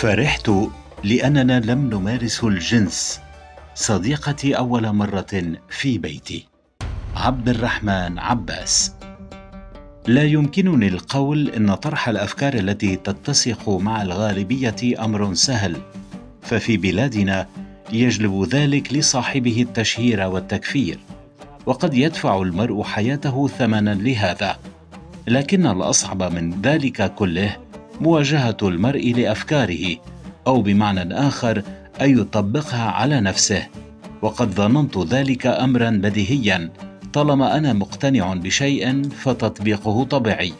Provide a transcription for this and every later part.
فرحت لأننا لم نمارس الجنس. صديقتي أول مرة في بيتي. عبد الرحمن عباس. لا يمكنني القول إن طرح الأفكار التي تتسق مع الغالبية أمر سهل. ففي بلادنا يجلب ذلك لصاحبه التشهير والتكفير. وقد يدفع المرء حياته ثمنا لهذا. لكن الأصعب من ذلك كله مواجهة المرء لأفكاره أو بمعنى آخر أن يطبقها على نفسه. وقد ظننت ذلك امرا بديهيا طالما أنا مقتنع بشيء فتطبيقه طبيعي.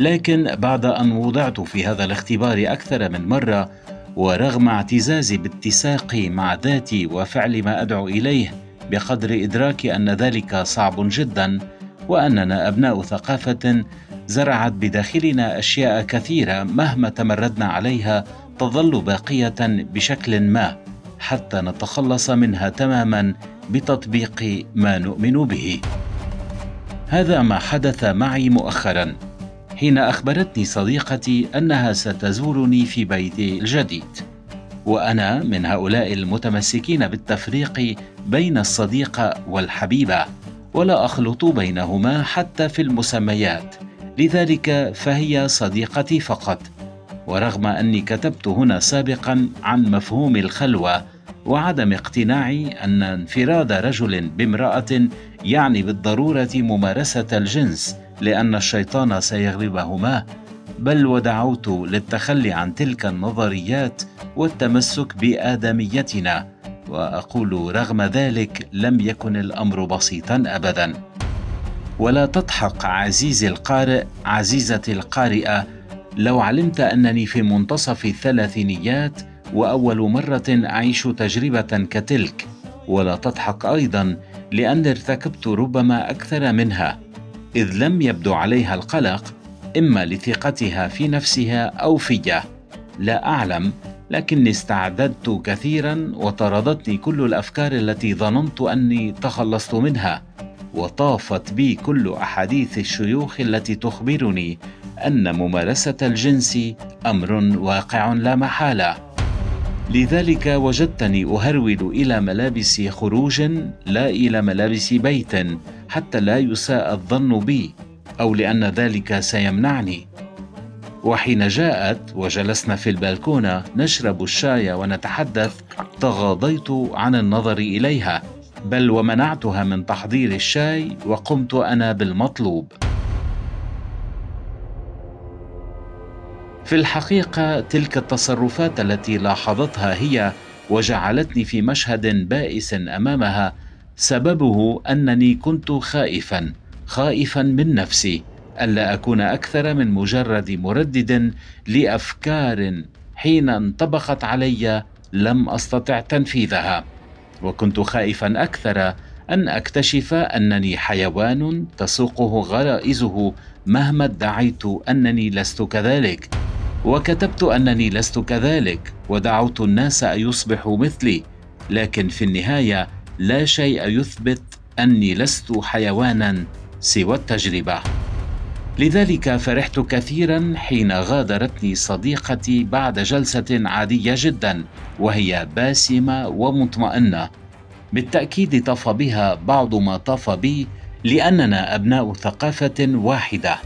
لكن بعد أن وضعت في هذا الاختبار أكثر من مرة ورغم اعتزازي باتساقي مع ذاتي وفعل ما أدعو إليه بقدر ادراكي أن ذلك صعب جدا وأننا أبناء ثقافة زرعت بداخلنا أشياء كثيرة مهما تمردنا عليها تظل باقية بشكل ما حتى نتخلص منها تماما بتطبيق ما نؤمن به. هذا ما حدث معي مؤخرا حين أخبرتني صديقتي أنها ستزورني في بيتي الجديد. وأنا من هؤلاء المتمسكين بالتفريق بين الصديقه والحبيبة ولا أخلط بينهما حتى في المسميات. لذلك فهي صديقتي فقط ورغم أني كتبت هنا سابقا عن مفهوم الخلوة وعدم اقتناعي أن انفراد رجل بامرأة يعني بالضرورة ممارسة الجنس لأن الشيطان سيغلبهما بل ودعوت للتخلي عن تلك النظريات والتمسك بآدميتنا وأقول رغم ذلك لم يكن الأمر بسيطا ابدا. ولا تضحك عزيزي القارئ عزيزتي القارئة لو علمت أنني في منتصف الثلاثينيات وأول مرة أعيش تجربة كتلك. ولا تضحك أيضا لأن ارتكبت ربما أكثر منها إذ لم يبدو عليها القلق إما لثقتها في نفسها أو فيه لا أعلم لكني استعددت كثيرا وطردتني كل الأفكار التي ظننت أني تخلصت منها. وطافت بي كل أحاديث الشيوخ التي تخبرني أن ممارسة الجنس أمر واقع لا محالة. لذلك وجدتني أهرول إلى ملابس خروج لا إلى ملابس بيت حتى لا يساء الظن بي أو لأن ذلك سيمنعني. وحين جاءت وجلسنا في البلكونة نشرب الشاي ونتحدث تغاضيت عن النظر إليها. بل ومنعتها من تحضير الشاي وقمت أنا بالمطلوب. في الحقيقة تلك التصرفات التي لاحظتها هي وجعلتني في مشهد بائس أمامها سببه أنني كنت خائفا خائفا من نفسي ألا أكون أكثر من مجرد مردد لأفكار حين انطبقت علي لم أستطع تنفيذها. وكنت خائفا أكثر أن أكتشف أنني حيوان تسوقه غرائزه مهما ادعيت أنني لست كذلك. وكتبت أنني لست كذلك ودعوت الناس أن يصبحوا مثلي لكن في النهاية لا شيء يثبت أني لست حيوانا سوى التجربة. لذلك فرحت كثيرا حين غادرتني صديقتي بعد جلسة عادية جدا وهي باسمة ومطمئنة. بالتأكيد طاف بها بعض ما طاف بي لأننا أبناء ثقافة واحدة.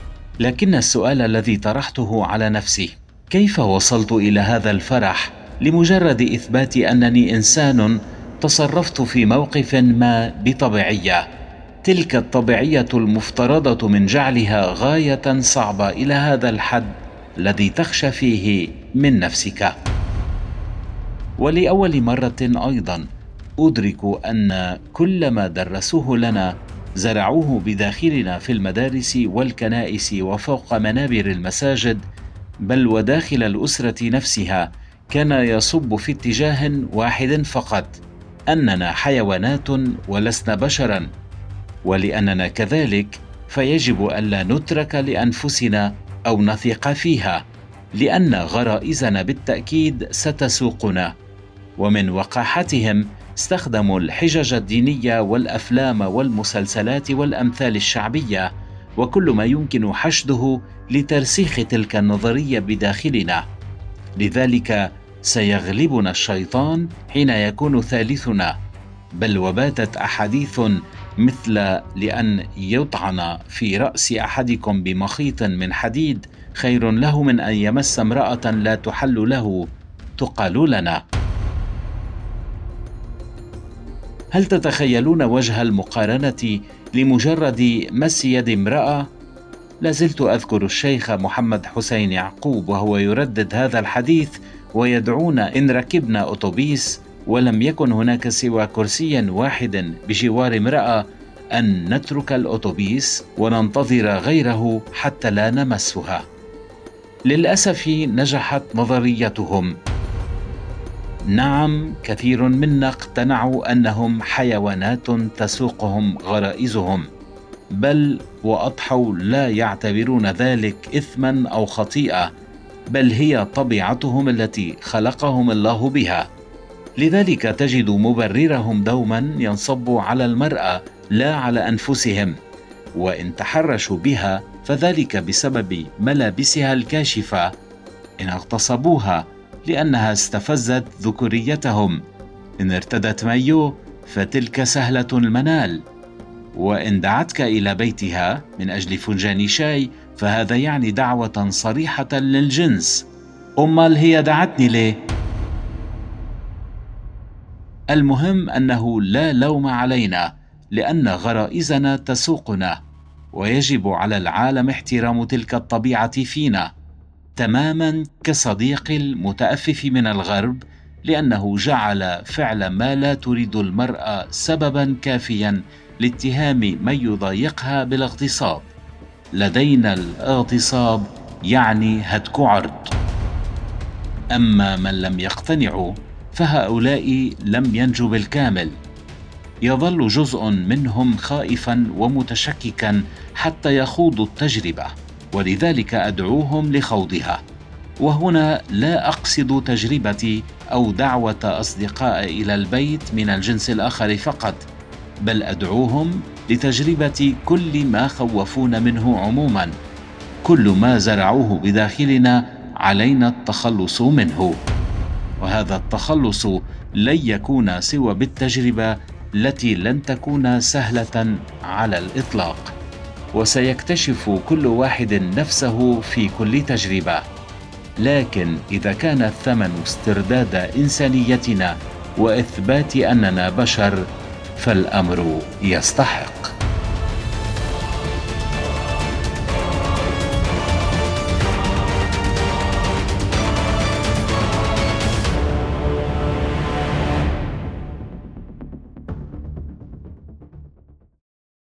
لكن السؤال الذي طرحته على نفسي كيف وصلت إلى هذا الفرح؟ لمجرد إثبات أنني إنسان تصرفت في موقف ما بطبيعية. تلك الطبيعية المفترضة من جعلها غاية صعبة إلى هذا الحد الذي تخشى فيه من نفسك. ولأول مرة أيضا أدرك أن كل ما درسوه لنا زرعوه بداخلنا في المدارس والكنائس وفوق منابر المساجد بل وداخل الأسرة نفسها كان يصب في اتجاه واحد فقط أننا حيوانات ولسنا بشرا. ولأننا كذلك فيجب ألا نترك لأنفسنا أو نثق فيها لأن غرائزنا بالتأكيد ستسوقنا. ومن وقاحتهم استخدموا الحجج الدينية والأفلام والمسلسلات والأمثال الشعبية وكل ما يمكن حشده لترسيخ تلك النظرية بداخلنا. لذلك سيغلبنا الشيطان حين يكون ثالثنا. بل وباتت أحاديث مثل لأن يطعن في رأس أحدكم بمخيط من حديد خير له من أن يمس امرأة لا تحل له تقال لنا. هل تتخيلون وجه المقارنة لمجرد مس يد امرأة؟ لازلت أذكر الشيخ محمد حسين يعقوب وهو يردد هذا الحديث ويدعونا إن ركبنا أتوبيس ولم يكن هناك سوى كرسي واحد بجوار امرأة أن نترك الأتوبيس وننتظر غيره حتى لا نمسها. للأسف نجحت نظريتهم. نعم كثير منا اقتنعوا أنهم حيوانات تسوقهم غرائزهم بل وأضحوا لا يعتبرون ذلك اثما أو خطيئة بل هي طبيعتهم التي خلقهم الله بها. لذلك تجد مبررهم دوما ينصب على المرأة لا على أنفسهم. وإن تحرشوا بها فذلك بسبب ملابسها الكاشفة. إن اغتصبوها لأنها استفزت ذكوريتهم إن ارتدت مايو فتلك سهلة المنال. وإن دعتك إلى بيتها من أجل فنجان شاي فهذا يعني دعوة صريحة للجنس. أمال هي دعتني ليه؟ المهم أنه لا لوم علينا لأن غرائزنا تسوقنا ويجب على العالم احترام تلك الطبيعة فينا تماما كصديق المتأفف من الغرب لأنه جعل فعل ما لا تريد المرأة سببا كافيا لاتهام من يضايقها بالاغتصاب. لدينا الاغتصاب يعني هتك عرض. أما من لم يقتنعوا فهؤلاء لم ينجوا بالكامل. يظل جزء منهم خائفا ومتشككا حتى يخوضوا التجربة ولذلك أدعوهم لخوضها. وهنا لا أقصد تجربتي أو دعوة أصدقاء إلى البيت من الجنس الآخر فقط بل أدعوهم لتجربة كل ما خوفون منه عموما. كل ما زرعوه بداخلنا علينا التخلص منه. وهذا التخلص لن يكون سوى بالتجربة التي لن تكون سهلة على الإطلاق. وسيكتشف كل واحد نفسه في كل تجربة. لكن إذا كان الثمن استرداد إنسانيتنا وإثبات أننا بشر فالأمر يستحق.